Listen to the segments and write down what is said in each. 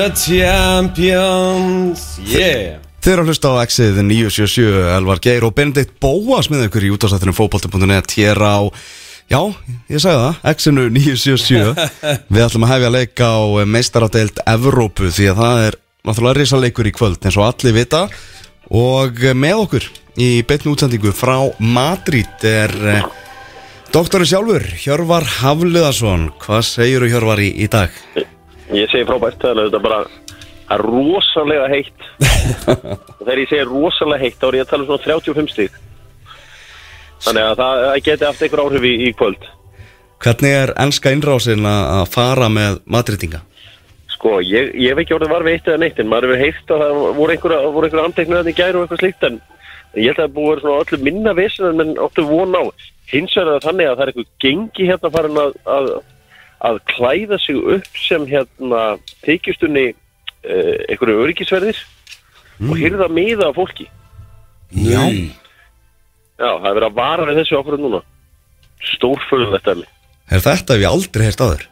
the champions Yeah. Þeir eru að hlusta á Exið 977 Elvar Geir og Benedikt Bóas með ykkur í útastættinu fókbalti.net hér á, já, ég sagði það, Exinu 977 Við ætlum að hefja leik á meistaradeild Evrópu því að það er náttúrulega risa leikur í kvöld eins og allir vita. Og með okkur í beitnu útsendingu frá Madrid er eh, doktorinn sjálfur, Hjörvar Hafliðarsson Hvað segir þú Hjörvar í, í dag? Ég segi frábært, það er bara það er rosalega heitt. Og þegar ég segi rosalega heitt þá er ég að tala um svona 35 stík þannig að það það geti haft einhver áhrif í, í kvöld. Hvernig er ennska innrásin að fara með Madridinga? sko, ég, ég hef ekki orðið var við eitt eða neitt en maður hefur heilt að það voru einhverja, voru einhverja anteknir að þið gæru og eitthvað slíkt en ég held að það búið að vera svona öllu minna vesen en áttu von á. Hins vegar það þannig að það er eitthvað gengi hérna farin að, að, að klæða sig upp sem hérna tekjustunni uh, einhverju öryggisverðir og hyrða miða af fólki. Já. Já, það er verið að vara við þessu okkur núna. Stórfölum þetta er Er þetta ég aldrei heyrt áður?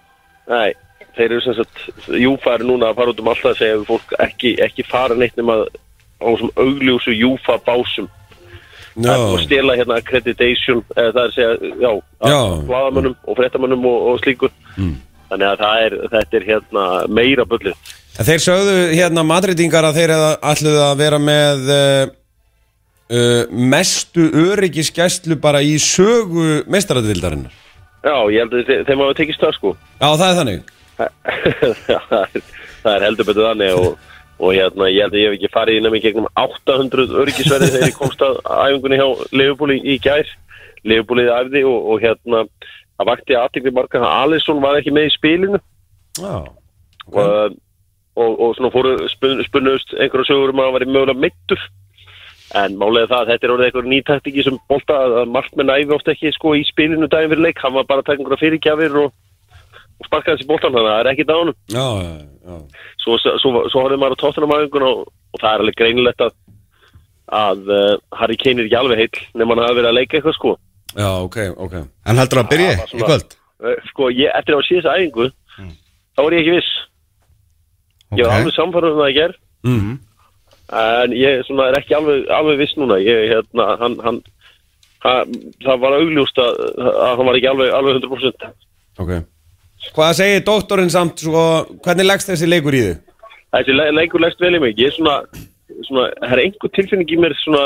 Nei, þeir eru sem sagt Júfa er núna að fara út um alltaf að segja við fólk ekki, ekki fara neitt nema á þessum augljósu Júfa básum og Já, stela hérna accreditation eða það er að segja, já, Já. blaðamönnum og fréttamönnum og, og slíku þannig að það er, þetta er hérna meira bullið. En Þeir sögðu hérna madridingar að þeir ætluðu að vera með uh, uh, mestu öryggisgæslu bara í sögu meistaradildarinnar Já, ég held að þe- þeim hafa tekist það sko. Já, það er þannig. Það er- það er heldur betur þannig og, og hérna, ég held að ég hef ekki farið inn að mig gegnum 800 öryggisverði þegar ég komst að æfingunni hjá Leifupúli í gær. Leifupúlið æfði og, og hérna það vakti aðtikli marga að Alisson var ekki með í spilinu. Já, og, og, og svona fóru spun, spunnust einhverju sögur um að hann væri mögulega mittur en málega það að þetta er orðið einhver nýtæktiki sem bolta að að markmenn æfi oft ekki sko í spilinu daginn fyrir leik. Hann var bara að taka einhverja fyrirgjafir og, og sparkaði þessi boltan þannig að það er ekki dánum já, já, já. svo, svo, svo horfði maður á tóttunum aðeingun og, og það er alveg greinilegt að að uh, Harry Kane er ekki alveg heill nema hann hafi verið að leika eitthvað sko. Já ok, ok. En heldur að byrja Það var í kvöld? Eh, sko ég, eftir að sé þessa æfingu þá er ég ekki viss. Ég var alveg samfærður um það í ger mm. en ég svona, er ekki alveg, alveg viss núna. Ég, hérna, hann, hann, hann það var augljóst að, að hann var ekki alveg, alveg 100% Ok Hvað segir doktorinn samt, svo, hvernig leggst þessi leikur í þig? þessi le leikur leggst vel í mig. Ég er svona, svona það er einhver tilfinning í mér svona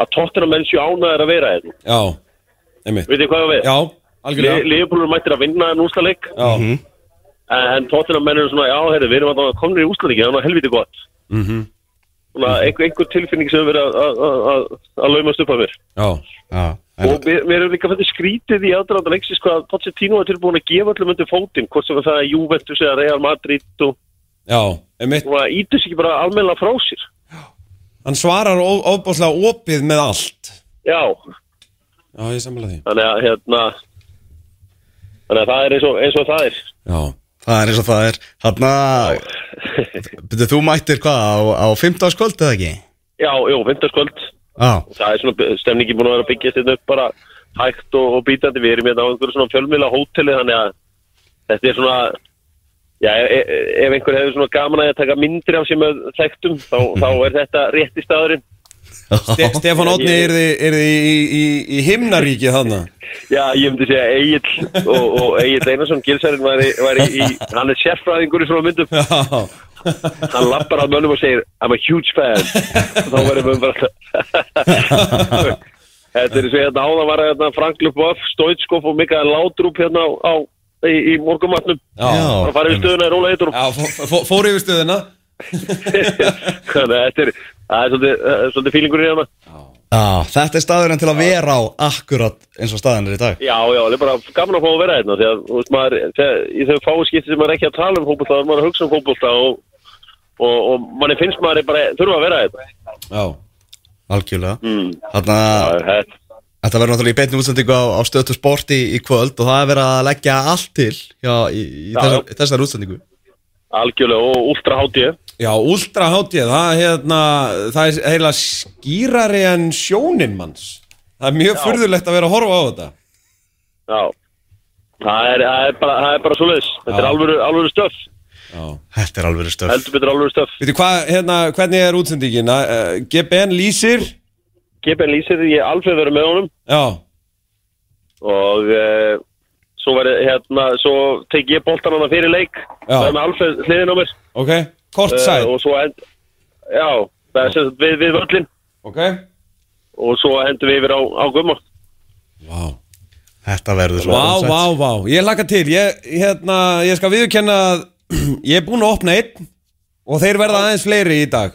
að tóttina menn séu ánæður að vera hérna. Já, einmitt. Veit þið hvað á við? Já, algjörlega. Leifbúlur mættir að vinna en úrslaleik Já, en tóttina menn eru svona, já, heyrðu, við erum að komnir í úrslaleiki, það er helviti gott. Mhm, svona, einhver, einhver tilfinning sem verið að- að- að að- að laumast upp að mér. Já. Já, en, og við, við erum líka fættið skrítið í aðdraðan leiksis hvað Pochettino er tilbúin að gefa öllum undir fótinn hvort sem það er Juventus eða Real Madrid og, Já, einmitt. og það sig ekki bara almennilega frá sér. Hann svarar ó- ofboðslega opið með allt. Já, Já, ég samfélag því. Þannig að hérna þannig að það er eins og, eins og það er. Já, það er eins og það er. Hanna, byrju þú mættir hvað á, á 15. kvöld eða ekki? já, jú, vinterskvöld Já, það er svona stemningi búin að vera að byggja þetta upp bara hægt og, og bítandi. Við erum hérna á einhverju svona fjölmila hóteli þannig að þetta er svona já, e, e, ef einhver hefur svona gaman að taka myndir af sér með þekktum þá, þá er þetta rétti staðurinn. Ste Stefán Átni er þið, í, í, í himnaríkið þarna? Já, ég myndi segja Egil og, og Egil Einarsson Gilsarinn væri, væri í, hann er sérfræðingur í svona myndum. Já, hann lappar að mönnum og segir I'm a huge fan. Þá verður mönnum bara Þetta er svo hérna áðan var hérna Frank Lubov, Stoitskov og Mikael Látrúp hérna á, á í, í morgumatnum það farið við stöðuna í róla heitur já fó- fó- Fór yfir stöðuna. Þetta er svolítið, það er svolítið fílingur í hérna já, þetta er staðurinn til að vera á akkurat eins og staðin er í dag. Já, já, það er bara gaman að fá að vera hérna því að, þú veist, maður, þegar, í þau fáu skipti sem maður ekki að tala um fótbolta, þá er maður að hugsa um fótbolta og, og, og manni finnst maður bara þurfa að vera hérna. Já, Algjörlega. Mm. Er hægt. Þetta verður náttúrulega í beinni útsendingu á, á stötu sport í, í kvöld og það er verið að leggja allt til já, í, í Já, þessar, þessar útsendingu algjörlega og ultra hátíð já ultra hátíð það, hérna, það er heila skýrari en sjónin manns. Það er mjög Já. furðulegt að vera að horfa á þetta. Já, það er, það er bara, það er bara svo leiðis Þetta er alvöru, alvöru stöf Já. Þetta er alveg stöf heldur betur alveg stöf Veitu hvað, hérna, hvernig er útsendingin? Uh, GBN lýsir? GBN lýsir, ég hef alveg verið með honum. Já, og uh, svo hérna, svo tek ég boltan hana fyrir leik það er með alveg hliðin á mér. Ok, kort Eh, svo end, já, það er sem sagt við, við völlin Ok. Og svo hendum við yfir á, á gumma Vá, Þetta verður svo vá, ósætt. vá, vá. Ég laka til, ég, hérna, ég skal viðurkenna að ég er búinn að opna einn og þeir verða aðeins fleiri í dag.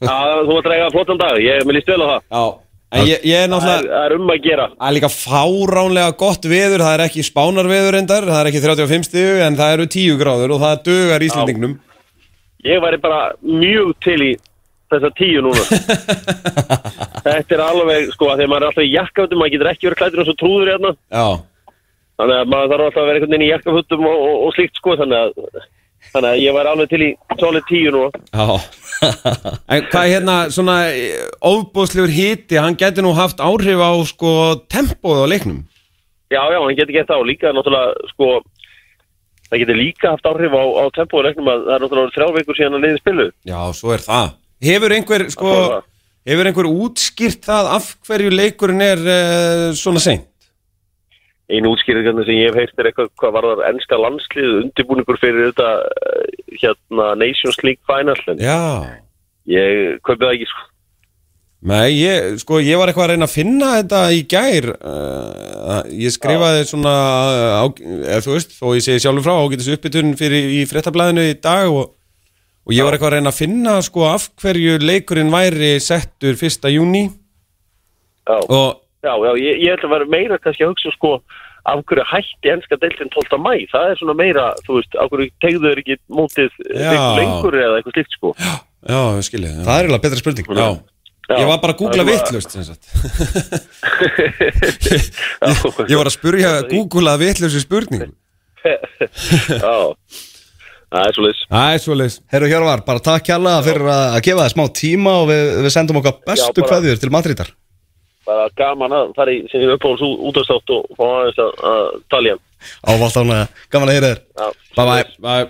Já, þú var að drega flottan dag, ég mér líst vel á það. Já En ég, ég er náttúrulega það er um að gera. Það er líka fáránlega gott veður Það er ekki spánarveður endar Það er ekki 35 stig En það eru 10 gráður Og það dugar Íslendingnum. Ég væri bara mjög til í þessa tíu núna. Þetta er alveg, sko, að þegar maður er alltaf í jakkafötum maður getur ekki verið klættur eins og trúður hérna. Já. Þannig að maður þarf alltaf að vera einhvern veginn í jakkafötum og, og, og slíkt, sko, þannig að þannig að ég væri alveg til í solid tíu núna Já En hvað er hérna svona Óbúðslegur hiti Hann getur nú haft áhrif á sko Tempóð á leiknum Já, já, hann getur gett á líka, náttúrulega, sko það getur líka haft áhrif á, á tempóðuleiknum að það er náttúrulega þrjá vikur síðan að liði spilu Já, svo er það Hefur einhver sko. Hefur einhver útskýrt það af hverju leikurinn er uh, svona seint? Einu útskýringarnir sem ég hef heyrt er eitthvað hvað var það ennska landslið undirbúningur fyrir þetta eh, hérna Nations League Final Já. ég kaupið það ekki sko. Nei, ég, sko, ég var eitthvað að reyna að finna þetta í gær uh, Ég skrifaði svona á, eða þú veist, þó ég segi sjálfur frá ágætis uppbytun fyrir í fréttablaðinu í dag og, og ég var eitthvað að reyna að finna sko af hverju leikurinn væri settur 1. júni Já, og já, já ég, ég ætla að vera meira kannski að hugsa sko af hverju hætti ennska deildin 12. mæ það er svona meira, þú veist, af hverju tegðu þeir ekki mótið Já. lengur eða eitthvað slíkt sko? Já, ég skilji Það er eiginlega betra spurning. Já, Já, ég var bara að googla vittlust sem sagt. Ég var að spurja Google að vittlustu spurningu Já, það er svo leys Það er svo leys Herru Hjörvar, bara takk kjalla fyrir að gefa það smá tíma og við, við sendum okkar bestu kveðjur til Madridar bara gaman að fara í sinni uppáhalds útastátt og fá aðeins að, að talja Ávallt ánlega, gaman að heyra þér. Já, Bye bye. Bye.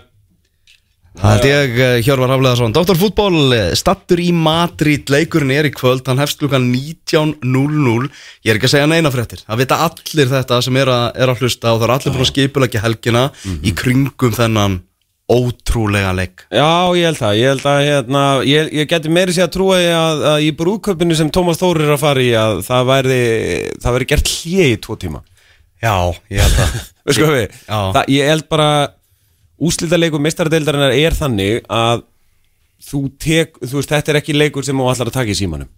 Það held ég eh, Hjörvar Hafleðarsson Dr. Fútból, eh, stattur í Madrid. Leikurinn er í kvöld, hann hefst klukkan 19.00 Ég er ekki að segja neina fréttir. Það vita allir þetta sem er að, er að hlusta og það er allir búin að skipulegja helgina í kringum þennan ótrúlega leik Já, ég held það, ég held að hérna, ég, ég geti meiri sér að trúa að, að í brúköpinu sem Tómas Þór er að fara í að það væri, það væri gert hlið í tvo tíma Já, ég held að Veistu hvað við? Já. Það, ég held bara úslitaleikur mistaradeildarinnar er þannig að þú tek, þú veist, þetta er ekki leikur sem þú ætlar að taka í símanum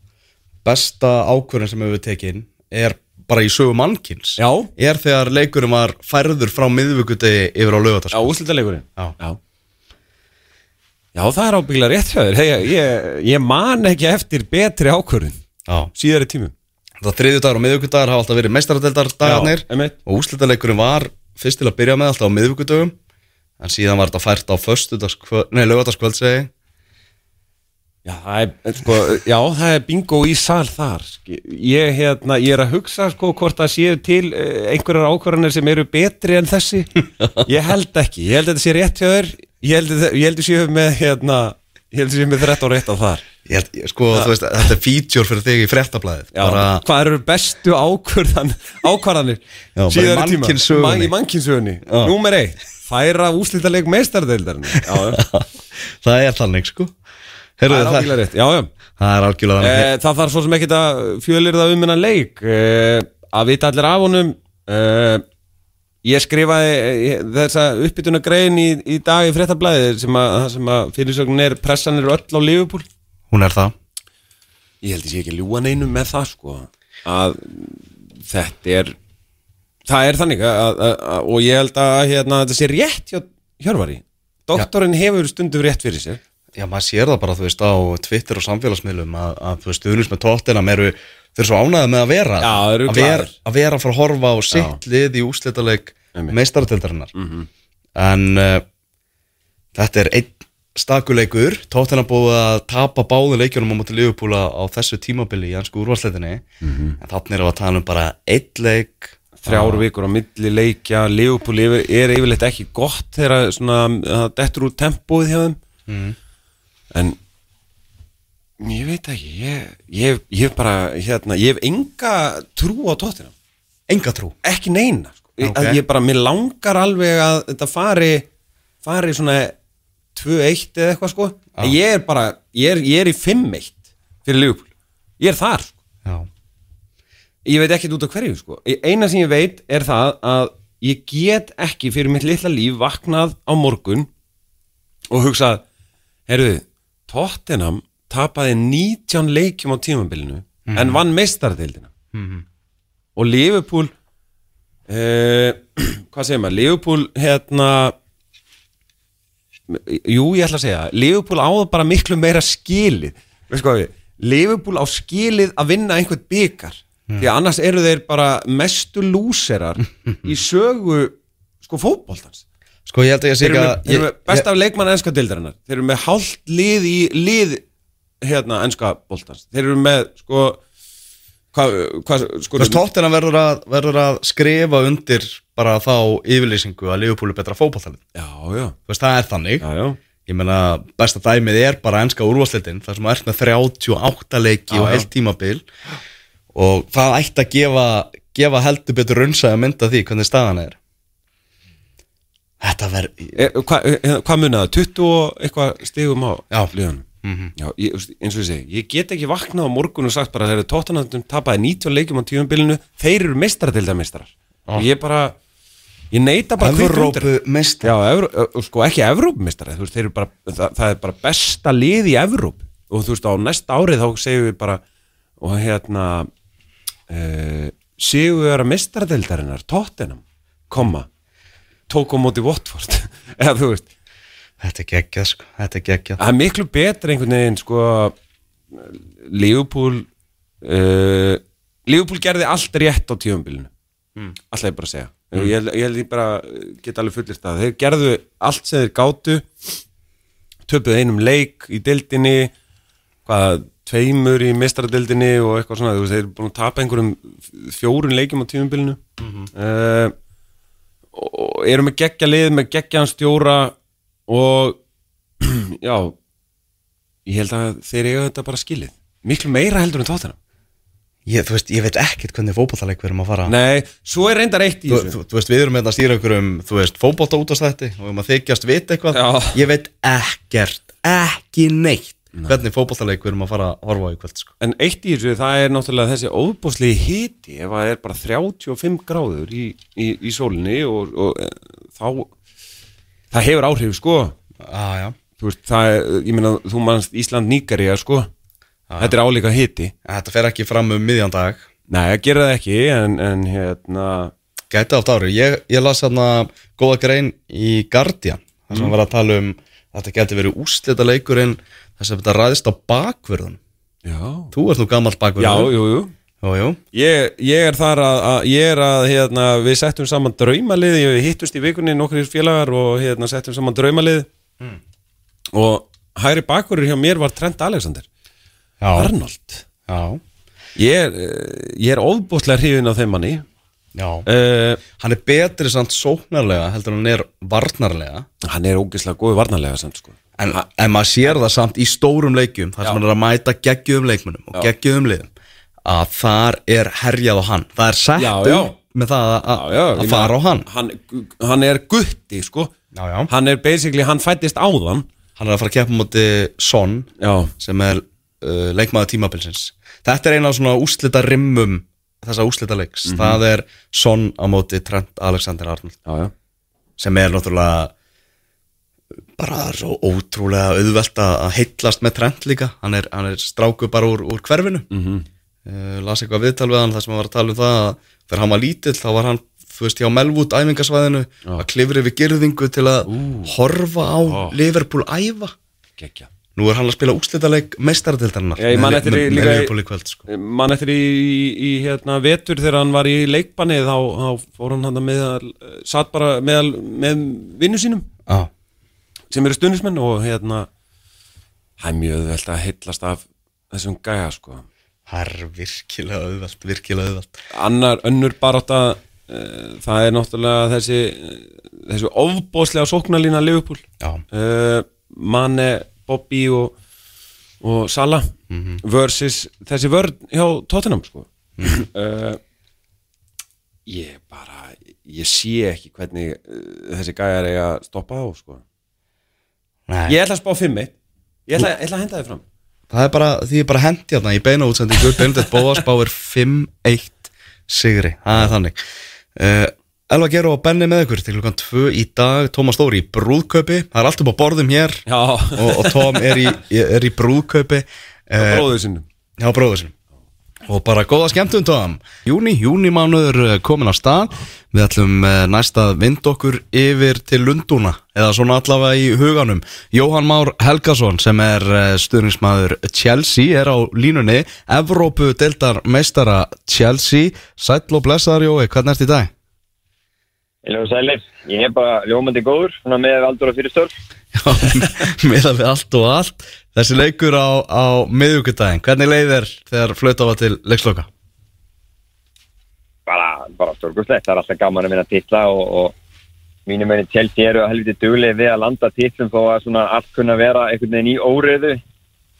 Besta ákvörðin sem hefur tekinn er bara í sögu mannkins Já. Er þegar leikurinn var færður frá miðvíkudegi yfir á Já, lögatask úslitaleikurinn Já. Já, Já það er ábygglega rétt þér. Hey, ég, ég man ekki eftir betri ákvörðin Já. síðari tímum. Það þriðjudagur og miðvíkudagar hafa alltaf verið meistaradeildardagarnir. Já, einmitt. og úslitaleikurinn var fyrst til að byrja með alltaf á miðvíkudögum en síðan var þetta fært á föstudagskvöld, nei, lögataskvöld segi ég. Já, það er, sko, já, það er bingo í sal þar ég, hérna, ég er að hugsa sko, hvort það séu til eh, einhverjar ákvarðanir sem eru betri en þessi. Ég held ekki, ég held að þetta sé rétt hjá þér ég held að að séu með hérna, með 13 rétt á þar. Ég held, ég- sko, veist, þetta er feature fyrir þig í fréttablaðið já, bara, hvað eru bestu ákvarðan, ákvarðanir Já, bara í tíma? í mannkynsögunni Já. Númer eitt, færa úslítaleg meistardeildarinn það er þannig, sko það Heyrðu, er það, ábyggilega rétt Já, já. Það er algjörlega þannig. Eh, það þarf svo sem ekki að fjölir það um hennan leik. Eh, að vita allir af honum. Eh, ég skrifaði eh, þessa uppbytuna grein í, í dag í fréttablaði sem að, það sem að fyrirsögnin er pressan er öll á Liverpool. Hún er það. Ég held ég sé ekki að ljúa neinu með það sko að þetta er það er þannig að, að, að, og ég held að hérna, þetta sé rétt hjá Hjörvari. Doktorinn hefur stundum rétt fyrir sér Já, maður sér það bara, þú veist, á Twitter og samfélagsmiðlum að, að þú veist, stuðnins með tóttina eru, þau eru svo ánæðið með að vera Já, þeir eru að vera, glaðir. að vera að fara að horfa á sitt lið í úslitaleg Einmitt. meistaratildarinnar Mhm. en uh, þetta er einn stakuleikur tóttina búið að tapa báðu leikjunum á móti Liverpool á þessu tímabili í hansku úrvarsleitinni Mhm. en þannig erum við að tala um bara einn leik þrjár vikur á milli leikja Leopold er, yfirleitt ekki gott þegar svona, það dettur úr tempóið hjá þeim Mm. En ég veit ekki ég, ég, ég hef bara hérna, ég hef enga trú á tóttina Enga trú? Ekki neina sko. okay. Ég bara, mér langar alveg að þetta fari fari svona 2-1 eða eitthvað sko. En ég er bara, ég er, ég er í 5-1 fyrir Leopold, ég er þar sko. Ég veit ekkert út af hverju sko. Eina sem ég veit er það að ég get ekki fyrir mitt litla líf vaknað á morgun og hugsað heyrðu, Tottenham tapaði 19 leikjum á tímabilinu en vann meistaradeildina. Og Liverpool uh, hvað segir maður? Liverpool hérna jú ég ætla að segja Liverpool áða bara miklu meira skilið. Veist hvað við, Liverpool á skilið að vinna einhvern byggar því að annars eru þeir bara mestu lúserar í sögu sko fótboltans Sko ég held að ég sé ekki að þeir eru með best af leikmann ennska deildarinnar þeir eru með hálft lið í lið hérna ennska boltans þeir eru með sko hvað, hvað sko Þú veist, tóttina verður að, verður að skrifa undir bara þá yfirlýsingu að Liverpool er betra fótballtalið. já, já, Þú veist, það er þannig. já, já Ég meina, besta dæmið er bara ennska úrvarsleitin, þar sem þú ert með 38 leiki Já, og heilt tímabil og það ætti að gefa, gefa heldur betur runnsæða mynda því hvernig staðan er. Þetta verður... E, Hvað hva hva munaði? 20 og eitthvað stigum á Já. liðanum? Mhm. Já, ég, eins og ég segi, ég get ekki vaknað á morgun og sagt bara þegar tóttanandum tapaði 90 leikjum á tíumbilinu, þeir eru meistaradildameistarar og ég bara ég neita bara Evrópu mest Já, Evró, ö, sko ekki Evrópumistari þú veist, þeir eru bara, það, það er bara besta lið í Evróp og þú veist, á næsta árið þá segjum við bara og hérna uh, séu við að mistaradeildarinnar, Tottenham koma, tók á móti Watford, eða þú veist. Þetta er geggjað, sko, þetta er geggjað. það er miklu betra einhvern veginn sko Liverpool uh, Liverpool gerði allt rétt á tíumbilinu mm. alltaf ég bara að segja. Ég, held- ég ég bara uh, get alveg fullist að þeir gerðu allt sem þeir gátu töpuðu einum leik í deildinni hvað tveimur í mestaradeildinni og eitthvað svona, þeir eru búin að tapa einhverjum fjórun leikjum á tíumbilinu uh, og eru með geggja lið með geggjan stjóra og já ég held að þeir eiga þetta bara skilið miklu meira heldur en tóttina Ég, þú veist, ég veit ekkert hvernig fótballtaleik við erum að fara. nei, svo er reyndar eitt í Þú, þessu þú, þú veist, við erum hérna að stýra einhverjum, þú veist, fótbolta út af stætti og við erum að þykjast vita eitthvað. Já. Ég veit ekkert, ekki neitt hvernig fótboltaleik við erum að fara að horfa á í kvöld, sko. en eitt í þessu, það er náttúrulega þessi óbúslegi hiti ef það er bara 35 gráður í, í, í sólinni og, og e, þá það hefur áhrif sko Ah, þú veist, það er, ég meina, þú mannst Ísland Níkaríja sko þetta er álíka hiti Þetta fer ekki fram um miðjan dag. nei, það gerir það ekki en, en hérna Gæti átt ári. Ég, ég las hérna góða grein í Guardian, þar sem mm. var að tala um þetta geti verið úslita leikurinn þess að þetta ræðist á bakverðun. já, Þú ert nú gammal já, bakverður. jú, jú Jú, jú. Ég, ég er þar að, að ég er að hérna, við settum saman draumalið við hittust í vikunni nokkur félagar og hérna, settum saman draumalið og hægri bakurur hjá mér var Trent Alexander Já. Arnold Já. ég er, eh, ég er óbúslega hrifin á þeim manni Já. uh, Hann er betri samt sóknarlega heldur hann er varnarlega hann er ógeðslega góð varnarlega samt sko en, en maður sér það samt í stórum leikjum þar sem hann er að mæta geggjum leikmunum og geggjum liðum að þar er herjað á hann. Það er sett Já, já. með það að, fara á hann. hann, hann er gutti sko. Já, hann er basically, hann fættist áðan. Hann er að fara að keppa múti Son sem er uh, leikmaður tímabilsins. Þetta er eina af svona úslita rimmum þessa úslita leiks Mhm. það er Son á móti Trent Alexander Arnold sem er náttúrulega bara svo ótrúlega auðvelt að að heitlast með Trent líka hann er, hann er stráku bara úr, úr hverfinu mm. -hmm. las eitthvað viðtal við hann þar sem hann var að tala um það að þegar hann var lítill þá var hann þú veist hjá Melwood æfingasvæðinu að klifri við girðingu til að horfa á Liverpool æfa geggja nú er hann að spila úrslitaleik meistaradeildarinnar Já, ég man eftir í- sko. mann í, í, hérna, vetur þegar hann var í leikbanni þá, þá fór hann hann með satt bara með, með vinnu sínum ah. Sem eru stundismenn og hérna það er mjög auðvelt að heillast af þessum gæja sko. Það er virkilega auðvelt virkilega auðvelt. Annar önnur barátta uh, það er náttúrulega þessi þessi ofbóðslega sóknarlína Liverpool. Uh, Mane, Bobby og, og Sala versus þessi vörn hjá Tottenham sko. uh, ég bara ég sé ekki hvernig uh, þessi gæjar eiga að stoppa á sko. Nei. Ég ætla að spá 5 ég ætla, ætla að henda þið fram. Það er bara, því ég bara hendi hérna í beina útsendingu. Benedikt Bóas báir 5-1 sigri, það er þannig. Uh, Elva Gero og Benni með ykkur til klukkan 2 í dag. Tómas Þóri í brúðkaupi, það er allt upp á borðum hér. Já, og, og Tóm er í, er í brúðkaupi. Uh, bróður sinnum hjá bróður sinum og bara góða skemmtum Tóm Júni, júnimánuður eh, komin á stað. Við ætlum eh, næst að vind okkur yfir til Lundúna eða svona allavega í huganum. Jóhann Már Helgason sem er eh, stuðningsmaður Chelsea er á línunni. Evrópu deildar meistara Chelsea. Sæll og blessaðar Jói, hvernig ert í dag? Iljóðu sælir, ég er bara ljómandi góður, með aldur og fyrir störf. Já, meða við allt og allt Þessi leikur á, á miðvíkudaginn Hvernig leið er þegar flöta var til leiksloka? Bara, bara stórkurslegt, það er alltaf gaman að vinna titla og, og mínu meini Chelsea eru að helviti duglega við að landa titlum þó að svona allt kunna vera einhvern veginn í óriðu,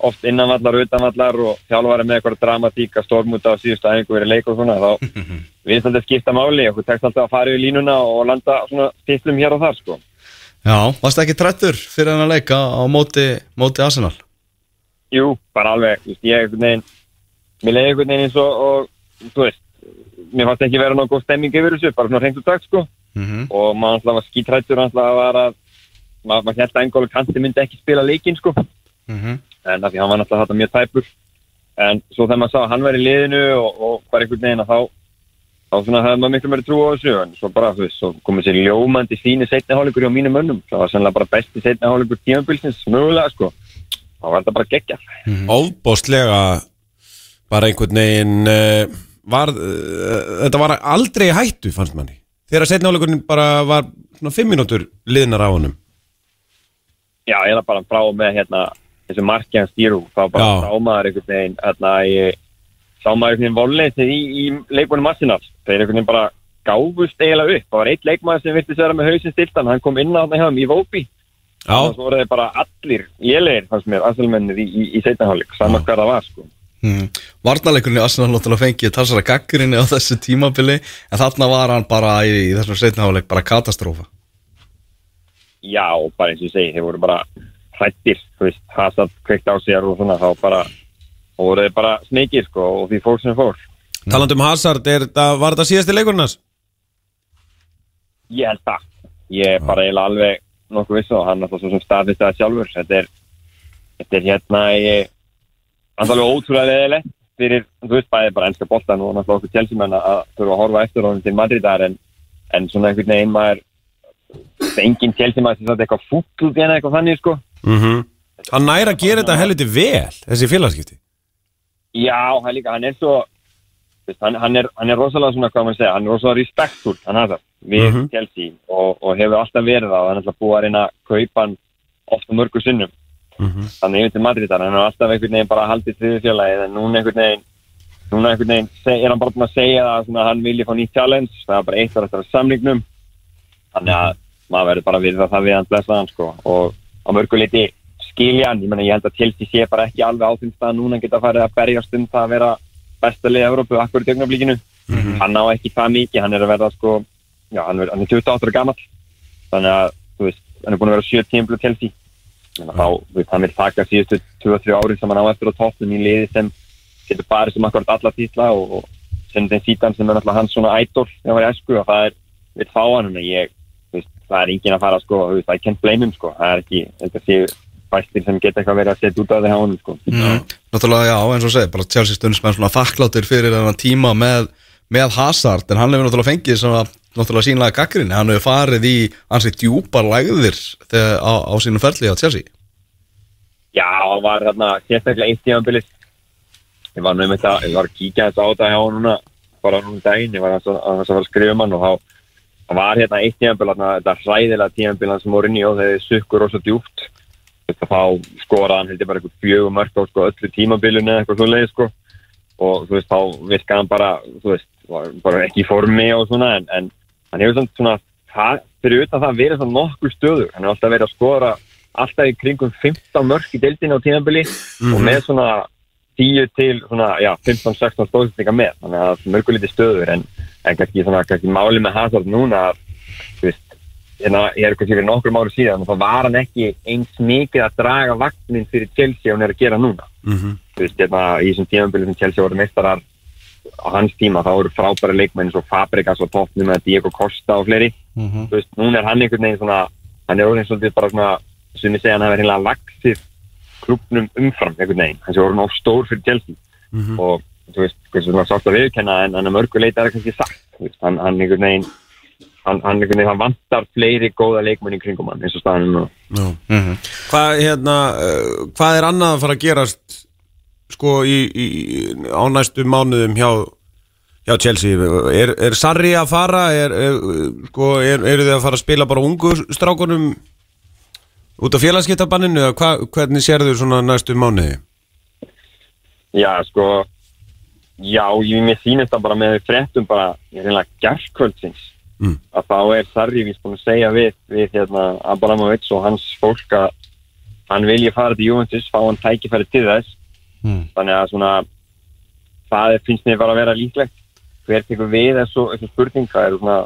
oft innanvallar og utanvallar og þjálfari með eitthvað dramatík að stormúta á síðustu aðeingu verið leik og svona, þá við alltaf skipta máli, okkur tekst alltaf að fara í línuna og landa svona titlum hér og þar sko. Já, varst ekki trættur fyrir hann að leika á móti, móti Arsenal? Jú, bara alveg, þú ég einhvern veginn, mér leiði einhvern veginn eins og, og þú veist, mér fannst ekki vera nokkuð stemming yfir þessu, bara svona hreint og dag, sko, Mm -hmm. og maður alltaf var skítrættur, alltaf var að, maður, maður en af því hann var alltaf þetta mjög tæpur, en svo þegar maður sá að hann var í liðinu og, og bara einhvern veginn að þá, þá svona hefði maður miklu meiri trú á þessu, en svo bara, þú veist, svo komið sér ljómandi fíni setni hálfleikur hjá mínum mönnum, það var sannlega bara besti setni hálfleikur tímabilsins, mögulega, sko, þá var þetta bara geggja. ofbóðslega bara einhvern veginn uh, var, uh, þetta var aldrei hættu fannst manni. Þegar setni áleikurinn bara var svona 5 mínútur liðnar á honum. Já, ég er bara frá með hérna þessu marki hans stýru, þá bara Já. frá maður einhvern veginn, hérna ég sá maður einhvern veginn volleysið í, í leikunum Arsenal, þeir einhvern veginn bara gáfust eiginlega upp, það var eitt leikmaður sem virtist vera með hausinn stiltan, hann kom inn á þarna hjá þeim í Vópi, Já, og svo voru þeir bara allir lélegir, fannst mér, Arsenalmennir í, í, í seinnaháleik, saman hver það var, sko. Mm. Varnarleikurinn í Arsenal náttúrulega fengið talsara gaggurinni á þessu tímabili en þarna var hann bara í, í þessum setnaháleik bara katastrófa Já, bara eins og ég segi, þeir voru bara hrættir, þú veist, Hazard kveikt á sér og svona, þá bara, og voru þeir bara sneikir, sko, og því fór sem fór. talandi um Hazard er, þetta, var þetta síðasti leikurinn hans? Ég held það. Ég er bara eiginlega alveg nokkuð viss og hann er alltaf svo sem staðfist það sjálfur. Þetta er, þetta er hérna, ég, er alveg ótrúlega leðilegt fyrir, þú veist, bæði bara ennska boltan og náttúrulega okkur tjálsumenn að þurfa að horfa eftir honum til Madridar en, en svona einhvern veginn maður, það er engin tjálsumenn sem þetta eitthvað fútt út í henni eitthvað þannig, sko. Mm Hann næri að gera þetta helviti vel þessi félagskipti Já, hann líka, hann er svo, hann, hann, er, hann er rosalega svona, hvað maður segja, hann er rosalega respektful, hann har það, við Mhm. Chelsea og, og hefur alltaf verið það og hann er alltaf búið að reyna að kaupa hann ofta mörgur sinnum. Mhm. Þannig yfir til Madridar, hann er alltaf einhvern veginn bara haldið þriðu félagið en núna einhvern veginn, núna einhvern veginn er hann bara búin að segja það svona, að hann vilji fá nýtt challenge, það er bara eitt var eftir að samningnum, þannig að maður verður bara við það við hann blessa hann sko og á mörgu liti skilja hann, ég menna ég held að Chelsea sé bara ekki alveg á þeim stað núna geta farið að berjast um það að vera besta lið Európu akkur í dögnablíkinu hann á ekki það mikið, hann er að verða sko já, hann er, hann er 28 ára gammal þannig að, þú veist, hann er búin að vera 7 tímplu Chelsea. Þannig að þá, veist, hann vil taka síðustu 2-3 ári sem hann á eftir á toppnum í liði sem getur barið sem akkurat alla títla og, og sem þeim sítan sem er náttúrulega hans svona í og það er, vil fá hann. Ég, það er engin að fara sko, I can't blame him sko, það er ekki, þetta sé fæstir sem geta eitthvað verið að setja út af því hjá honum sko. mm. Náttúrulega, já, eins og segi, bara Chelsea stundismenn svona þakkláttir fyrir þennan tíma með, með Hazard, en hann hefur náttúrulega fengið svona, náttúrulega sínlega gaggrinni, hann hefur farið í ansið djúpar lægðir þegar, á, á sínum ferli á Chelsea. Já, það var þarna sérstaklega eitt tímanbilið ég var nú um þetta, ég var að kíkja þetta á þetta hjá hann núna, bara núna um daginn. Ég var að, að, að að skrifa um hann og þá það var hérna eitt þarna, þetta hræðilega tímanbil hann sem voru inn í og þeir sukkur rosa djúpt. Þetta þá skoraði hann heldur bara eitthvað fjögum mörg á sko, öllu tímanbilinu eða eitthvað svo leið sko. Og þú veist, þá virkaði hann bara, þú veist, bara ekki í formi og svona, en, en hann hefur svona, það, fyrir utan það verið svona nokkur stöður, hann hefur alltaf verið að skora alltaf í kringum 15 mörg í deildinu á tímabili og með svona 10 til svona, já, 15-16 stóðsendinga með, þannig að það mörgulítið stöður en, en kannski svona, kannski máli með Hazard núna veist, hérna, ég er kannski fyrir nokkur máli síðan þá var hann ekki eins mikið að draga vagnin fyrir Chelsea og hann er að gera núna. Mhm. þú veist, hérna, í þessum tímabili sem Chelsea voru meistarar á hans tíma, þá voru frábæri leikmenn eins og Fabregas og toppnum með Diego Costa og fleiri, þú veist, núna er hann einhvern veginn svona, hann er orðin svolítið bara svona, sem ég segja, hann hefur hérna lagsið klubnum umfram einhvern veginn, sé orðin á stór fyrir Chelsea. Og þú veist, hversu svona sátt að viðkenna en hann er mörguleit er það kannski sagt, þú veist, hann, hann einhvern veginn hann, hann einhvern veginn, hann vantar fleiri góða leikmenn í kringum hann eins og staðan er núna. Já. Hvað, hérna, uh, hvað er annað að fara að gerast sko í, í, á næstu mánuðum hjá, hjá Chelsea? Er, er Sarri að fara? Er, er, sko, er, eru þið að fara að spila bara ungu strákunum út af félagskiptabanninu hvernig sérðu svona næstu mánuði Já, sko já, ég mér sýnist það bara með fréttum bara, ég er reynilega gerðkvöldsins Mm. að þá er Sarri vist búin að segja við, við hérna Abramovits og hans fólk að hann vilji fara til Juventus, fá hann tækifæri til þess Mm. þannig að svona það er, finnst mér bara að vera líklegt hver tekur við þessu, þessu spurning það er svona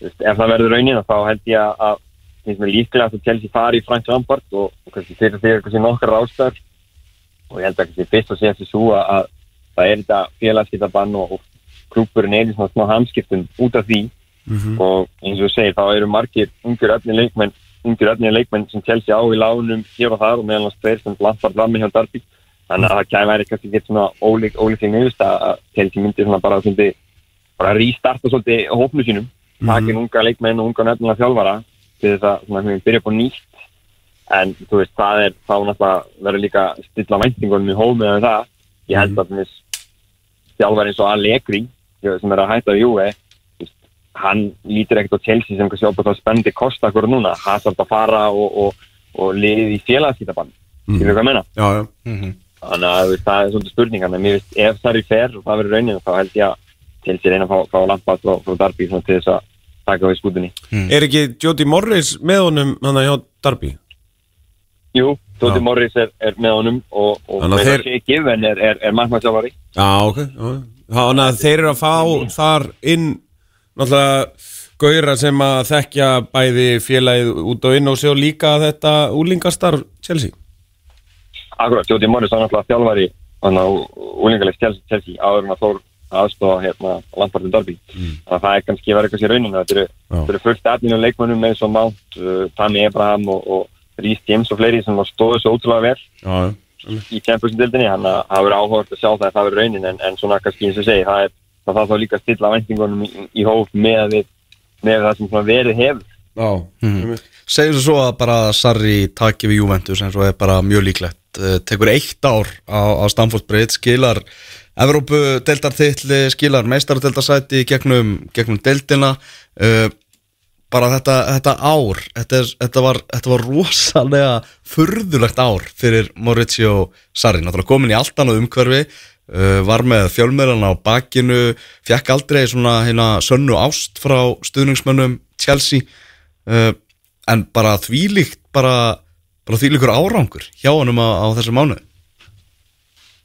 ef það verður raunin þá held ég að- að finnst mér líklega að Chelsea fari í Frank Lampard og, og kannski fyrir því kannski nokkar rástæður og ég held að kannski fyrst og síðast þessu að, að það er þetta félagskiptabann og, klúpurinn er í svona smá hamskiptum út af því. Og eins og segir þá eru margir ungur öfni leikmenn ungur öfni leikmenn sem Chelsea á í lánum hér og þar og meðal hans tveir sem Lampard var með hjá Darby þannig að það kæði væri kannski gett svona ólík ólík þing nefnist að Chelsea myndi svona bara bara restarta svolítið hópnu sínum. Takin unga leikmenn og unga nefnilega þjálfara til þess að svona við byrja upp á nýtt en þú veist það er þá náttúrulega verður líka að stilla væntingunum í hómið en það. Ég held að þess þjálfari eins og Allegri sem er að hætta við þú veist, hann lítur ekkert á Chelsea sem kannski ábúið að spendi kosta okkur núna. Hazard að fara og, og, og liðið í félagskítabann mm. skilur hvað að menna Já, já, þannig að þú veist, það er svolítið spurning en mér veist, ef það er í fer og það verður raunin þá held ég að Chelsea reyna að fá, fá lampað frá, frá Darby svona til þess að taka við skútunni. Er ekki Jody Morris með honum hann hjá Darby Jú, Dóti Já. Morris er, er með honum og, og að með þeir- þeir... Given er, er, er markmannsjálfari Já, ok já. Þannig að þeir eru að fá þar inn náttúrulega gauðra sem að þekkja bæði félagið út og inn og sjá líka þetta úlingastarf Chelsea. Akkurat, Dóti Morris var náttúrulega þjálfari þannig að úlingaleg Chelsea, Chelsea áður en að Þór aðstofa hérna Lampardin Darby þannig að það er kannski verið eitthvað sér raunin þetta eru, eru fullt efninu leikmönnum eins og Mount, uh, Tammy Abraham og, og Rhys James og fleiri sem stóðu svo ótrúlega vel Já, í Champions-dildinni, hann að það verður áhugavert að sjá það að það verður raunin en, en svona kannski eins og segi, það er það þarf þá líka að stilla væntingunum í, í hóf með, við, með það sem svona verið hefur. Já. Segjum svo svo að bara Sarri taki við Juventus eins og er bara mjög líklegt. Eh, tekur eitt ár á, á Stamford Bridge skilar Evrópu deltarþittli skilar meistaradeltarsæti gegnum, gegnum deltina uh, bara þetta, þetta ár þetta, þetta, var, þetta var rosalega furðulegt ár fyrir Maurizio Sarri, náttúrulega komin í allt annað umhverfi uh, var með fjölmjörðan á bakinu fekk aldrei svona hérna sönnu ást frá stuðningsmönnum Chelsea. Uh, en bara þvílíkt bara, bara þvílíkur árangur hjá honum á, á þessu mánuði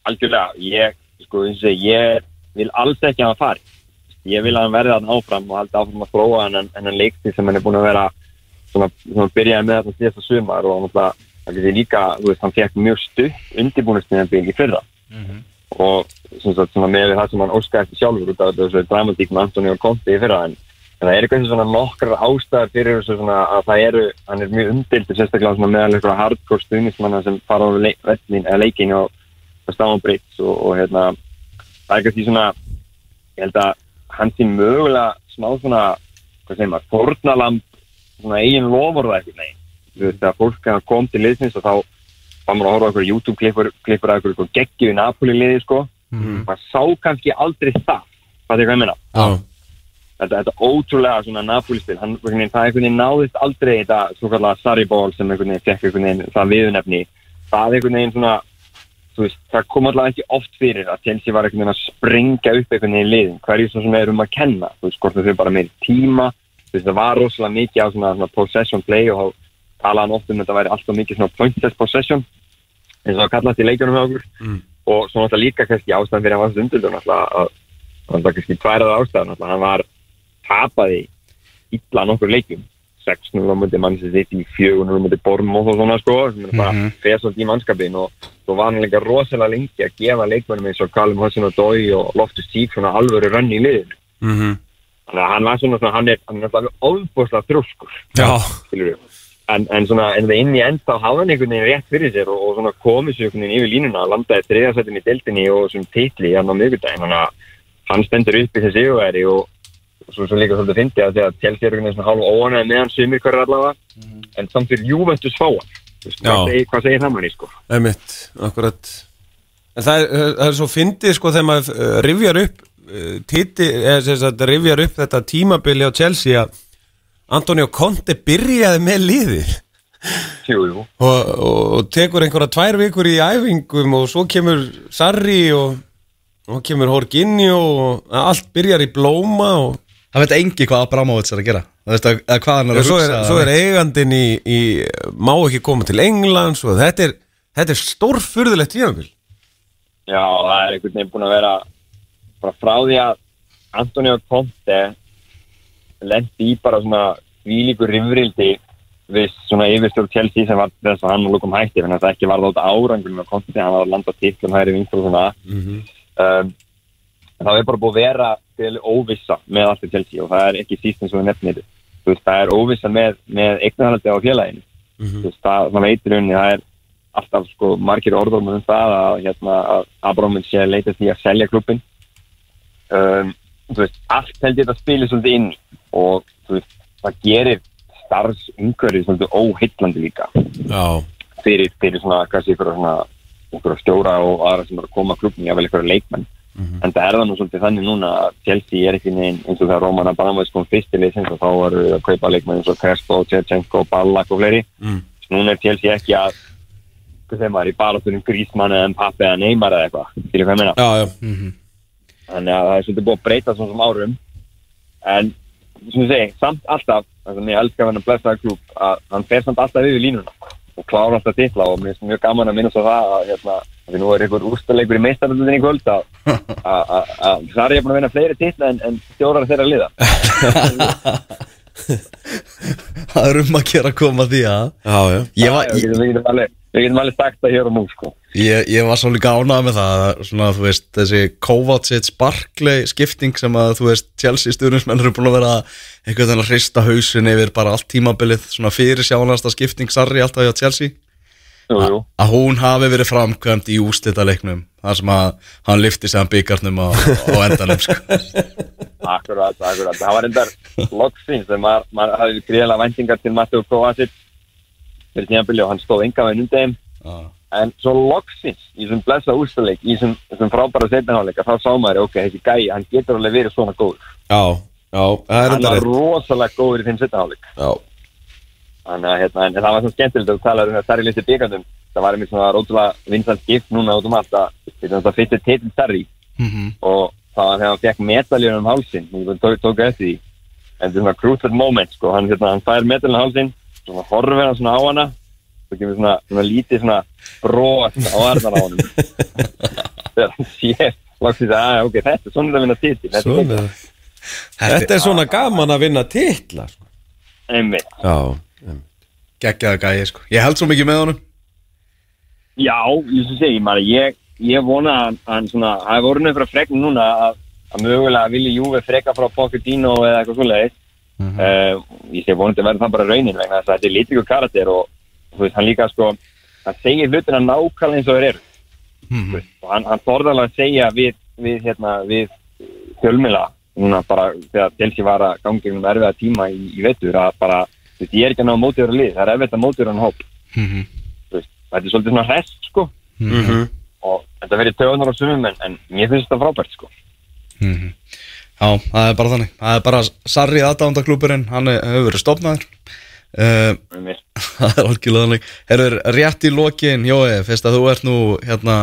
algjörlega, ég, sko, eins og ég vil alls ekki að hann fari. Ég vil að hann verði að áfram og haldi áfram að þróa hennan, hennan leikti sem hann er búin að vera svona, svona byrjaði með þetta síðasta sumar og náttúrulega, það er líka, þú veist, hann fekk mjög stutt undirbúinustíðanbíl í fyrra. Og sem sagt, svona með það sem hann óskaði eftir sjálfur út af þessu dramatík með Antoni og Conti í fyrra en, en það er eitthvað svona nokkrar ástæðar fyrir þessu svona að það eru, hann er mjög umdildur sérstaklega svona meðal eitthvað hardcore stuðnismanna sem fara á eða leikin og Stáman Brits og, og hérna það er kannski svona ég held að hann sé mögulega smá svona, hvað segir maður, fórnalamb svona eigin lofurða eitthvað nei, þú veist að fólk hann kom til liðsins og þá var maður að horfa á eitthvað YouTube-klippur klippur að eitthvað geggju í Napoli liði sko maður sá kannski aldrei það. Hvað er hvað ég meina? Já, þetta, þetta ótrúlega svona Napoli-spil hann, einhvern veginn, það einhvern veginn náðist aldrei þetta svo kallega Sarri-ból sem einhvern veginn fekk einhvern veginn það viðunefni það einhvern veginn svona veist, það kom alltaf ekki oft fyrir að Chelsea var einhvern veginn að springa upp einhvern veginn í liðin, hverju sem er um að kenna þú veist, hvort þau bara meiri tíma þú veist, það var rosalega mikið á svona, svona possession play og þá talaði hann oft um að þetta væri alltaf mikið svona pointless possession eins og það kallast í leikjunum með okkur. Mm. og svo náttúrulega líka kannski ástæðan fyrir að hann var það var kannski tværað ástæðan náttúrulega hann var tapaði illa nokkur leikjum 6-0 á mútið mannsins sitt í 4-0 á mútið Bormóð og svona sko. Sem er bara Mhm. fesald í mannskapin og svo var hann líka rosalega lengi að gefa leikmennum eins og Callum Hudson og Dói og Loftus Cheek svona alvöru rönn í liðinu. Mhm. þannig að hann var svona, svona hann er, hann alltaf ofbúrslega þrjóskur. En, en svona, en það inn í end þá hafði hann einhvern veginn rétt fyrir sér og, og svona veginn yfir línuna landaði þriðarsættin í deildinni og sem titli hann á miðgudaginn þannig að hann stendur upp í þessi og svo, svo líka svolítið fyndi að því að Chelsea er einhvern veginn svona hálf óanæði með hann sumir hverju allavega. En samt fyrir Juventus fáa Vist, Já. hvað, segir, hvað segir það manni sko? Einmitt, akkurat. En það er, það er svo fyndið sko þegar maður uh, rifjar upp uh, titi, eða sem sagt rifjar upp þetta tímabili á Chelsea að Antonio Conte byrjaði með liðið. Jú, jú. og, og, og tekur einhverja tvær vikur í æfingum og svo kemur Sarri og, og kemur Horginio og allt byrjar í blóma og, Það veit engi hvað Abramovits er að gera. Veist að, að hvað hann er og að svo, hugsa er, svo er eigandin í, í má ekki koma til Englands og þetta er, þetta er stórfurðulegt tímabil. Já, það er einhvern veginn búin að vera bara frá því að Antonio Conte lendi í bara svona výlíkur rifrildi við svona yfirstjórn Chelsea sem var þess að hann lókum hætti þannig að það ekki var þátt árangur með Conte hann var að landa titlum hægri vingur og svona. Um, en það er bara búið að vera til óvissa með allt í Chelsea og það er ekki síst eins og við nefnir veist, það er óvissa með, með eignarhaldi á félaginu. Þú veist, það, það veitir unni, það er alltaf sko margir orðum um það að, hérna, að Abramovich sé að leita því að selja klubbin um, veist, allt held ég að spila svolítið inn og það gerir starfsumhverfið svolítið óhillandi líka. Já, fyrir, fyrir svona, svona ykkur stjóra og aðra sem er að koma að klubbin, jável ykkur leikmenn en það er það nú svolítið þannig núna að Chelsea er ekki neginn eins og þegar Roman Abramovich kom fyrst til liðsins og þá varu að kaupa leikmenn eins og Crespo, Tjechenko, Ballack og fleiri. Mm. núna er Chelsea ekki að hvað þeim var í barátunum Grísmann eða Mbappe eða Neymar eða eitthvað. Fyrir hvað ég meina? Já, já. Þannig að það er svolítið búið að breyta svona sem árum. En sem ég segi, samt alltaf þannig að ég elskar hann að blessa klúb að hann fer samt alltaf yfir línuna og klára alltaf titla og mér finnst mjög gaman að minnast á það að hérna, því nú er einhver úrstalegur í meistaröldinni í kvöld að það er ég búin að vinna fleiri titla en, en stjórar þeirra liða. Það er um að gera að koma því að Já, já. Ég var, getum, við getum alveg við getum alveg sagt það hér og nú sko. Ég, ég var svo líka ánað með það að Svona þú veist þessi Kovacic Barkley skipting sem að þú veist Chelsea stjórnismenn eru búin að vera einhvern veginn að hrista hausin yfir bara allt tímabilið Svona fyrir sjánasta skipting Sarri alltaf hjá Chelsea. Að hún hafi verið framkvæmt í ústita leiknum þar sem að hann lifti að byggarnum á, á endanum sko. Akkurat, akkurat. Það var endar loksins þegar maður, maður hafði gríðilega væntingar til Matteo Kovacic fyrir tímabili og hann stóð enga undir þeim Já. en svo loksins í þessum blessa úrstaleik í þessum, þessum frábæra setnaháleika þá sá maður, ok, þessi gæi, hann getur alveg verið svona góður. Já, já, það er Hann enda var rosalega góður í þeim setnaháleik. Já, Þannig að hérna, en það var svona skemmtilegt að tala um það stærri listi byggandum. Það var einmitt svona rótulega vinsalt gift núna út um allt að þetta fyrir titil stærri Mhm. og það var þegar hann fekk medaljur um hálsin og tók, tók eftir því. En þetta er svona crucial moment sko. Hann, hérna, hann fær medaljur um hálsin svona horfir hann svona á hana og kemur svona, svona lítið svona brot á arðan á honum. Þegar hann sér lagsið að "Ah, ok, þetta er svona að vinna titil þetta Þetta er svona gaman að vinna titla sko. einmitt. Já, geggjaða gæi sko. ég held svo mikið með honum. Já, ég sem segi, maður, ég, ég vona að hann svona, það er voruð fyrir að frekna núna að, að mögulega vilji Júve freka frá Pochettino eða eitthvað svoleiðis. Uh, ég sé vonandi að verða það bara raunin vegna þess að þetta er lítikur karakter og, og þú veist, hann líka sko hann segir hlutina nákvæmlega eins og þeir eru. Mhm. og hann, hann þorðalega að segja við, við, hérna, við fjölmila núna bara þegar Chelsea var að gangi um erfiða tíma í, í vetur að bara, veist, ég er ekki að ná mótiður að lið, það er erfitt að mótiður hann hóp Mhm. þú veist, þetta er svolítið svona rest sko. Mhm. Og þetta verið tögunar á sumum en, en mér finnst þetta frábært sko. Mhm. Já, það er bara þannig. Það er bara Sarri aðdándaklúburinn, hann hefur verið stopnaður uh, mér. Það er algjörlega þannig. Herður, rétt í lokin, Jói, fyrst að þú ert nú hérna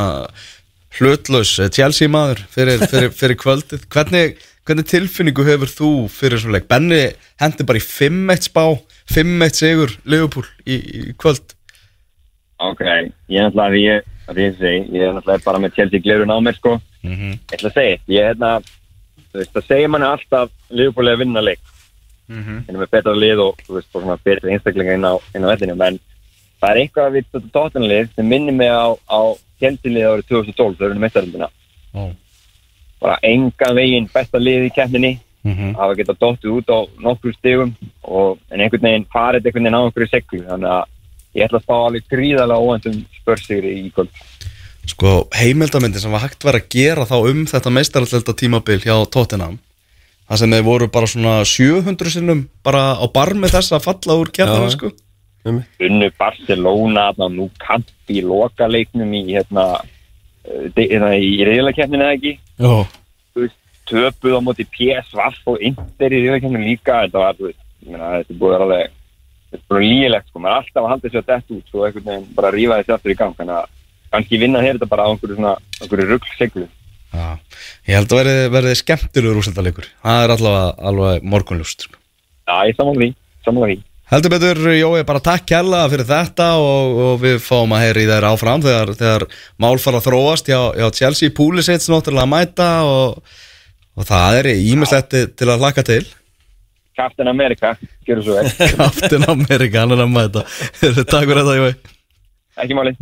hlutlaus eh, Chelsea maður fyrir, fyrir, fyrir kvöldið. Hvernig, hvernig tilfinningu hefur þú fyrir svona leik? Benni hendi bara í 5-1 spá 5-1 sigur Liverpool í, í kvöld Ok, ég er náttúrulega, ég, að ég segi, ég er náttúrulega bara með Chelsea glirun á mér, sko. Mhm. Ég ætla að segja, ég er hérna, það segir manni alltaf Liverpool er að vinna leik. Mhm. Hérna með betra lið og, þú veist, bara svona betri einstaklinga inn á, á vellinu, menn það er eitthvað við þetta tóttunlið sem minnir mig á, á Chelsea lið árið 2012, þau eru meistaröndina. Ó. Bara engan veginn besta lið í keppninni, Mhm. hafa getað dottið út á nokkur stigum og en einhvern veginn farið einhvern veginn á einhverju seglu þannig að ég ætla að spá alveg gríðarlega óvendum spörsigri í kvöld. Sko, heimildamindi sem var hægt verið að gera þá um þetta meistarallelda tímabil hjá Tottenham það sem þeir voru bara svona 700 sinnum bara á bar með þess að falla úr kjartana, Já. sko. unnu Barcelona nú kamp í lokaleiknum í hérna eh, hérna, í reyðlakeppninu eða ekki töpuð á móti PSV og Inter í reyðlakeppninu líka. Þetta var, veist, ég meina, þetta búið að vera alveg þetta er bara lígilegt, sko, maður er alltaf að halda sér dett út, svo einhvern veginn bara rífa þessi aftur í gang, þannig að kannski vinna hér þetta bara á einhverju svona, einhverju ruggseglu Já, ég held að verði, verði skemmtilegur úrslitaleikur. Það er allavega alveg morgunljúst sko. Já, ég samanlega því, samanlega því. Heldur betur, Jói, bara takk kærlega fyrir þetta og, og við fáum að heyra í þær áfram þegar, þegar mál fara að þróast hjá, hjá Chelsea. Púlisits náttúrulega að mæta og, og það er ímislegt til að hlaka til. Captain America, gjör svo vel. Captain America, hann er að mæta. Takk fyrir þetta, Jói. Ekki máli.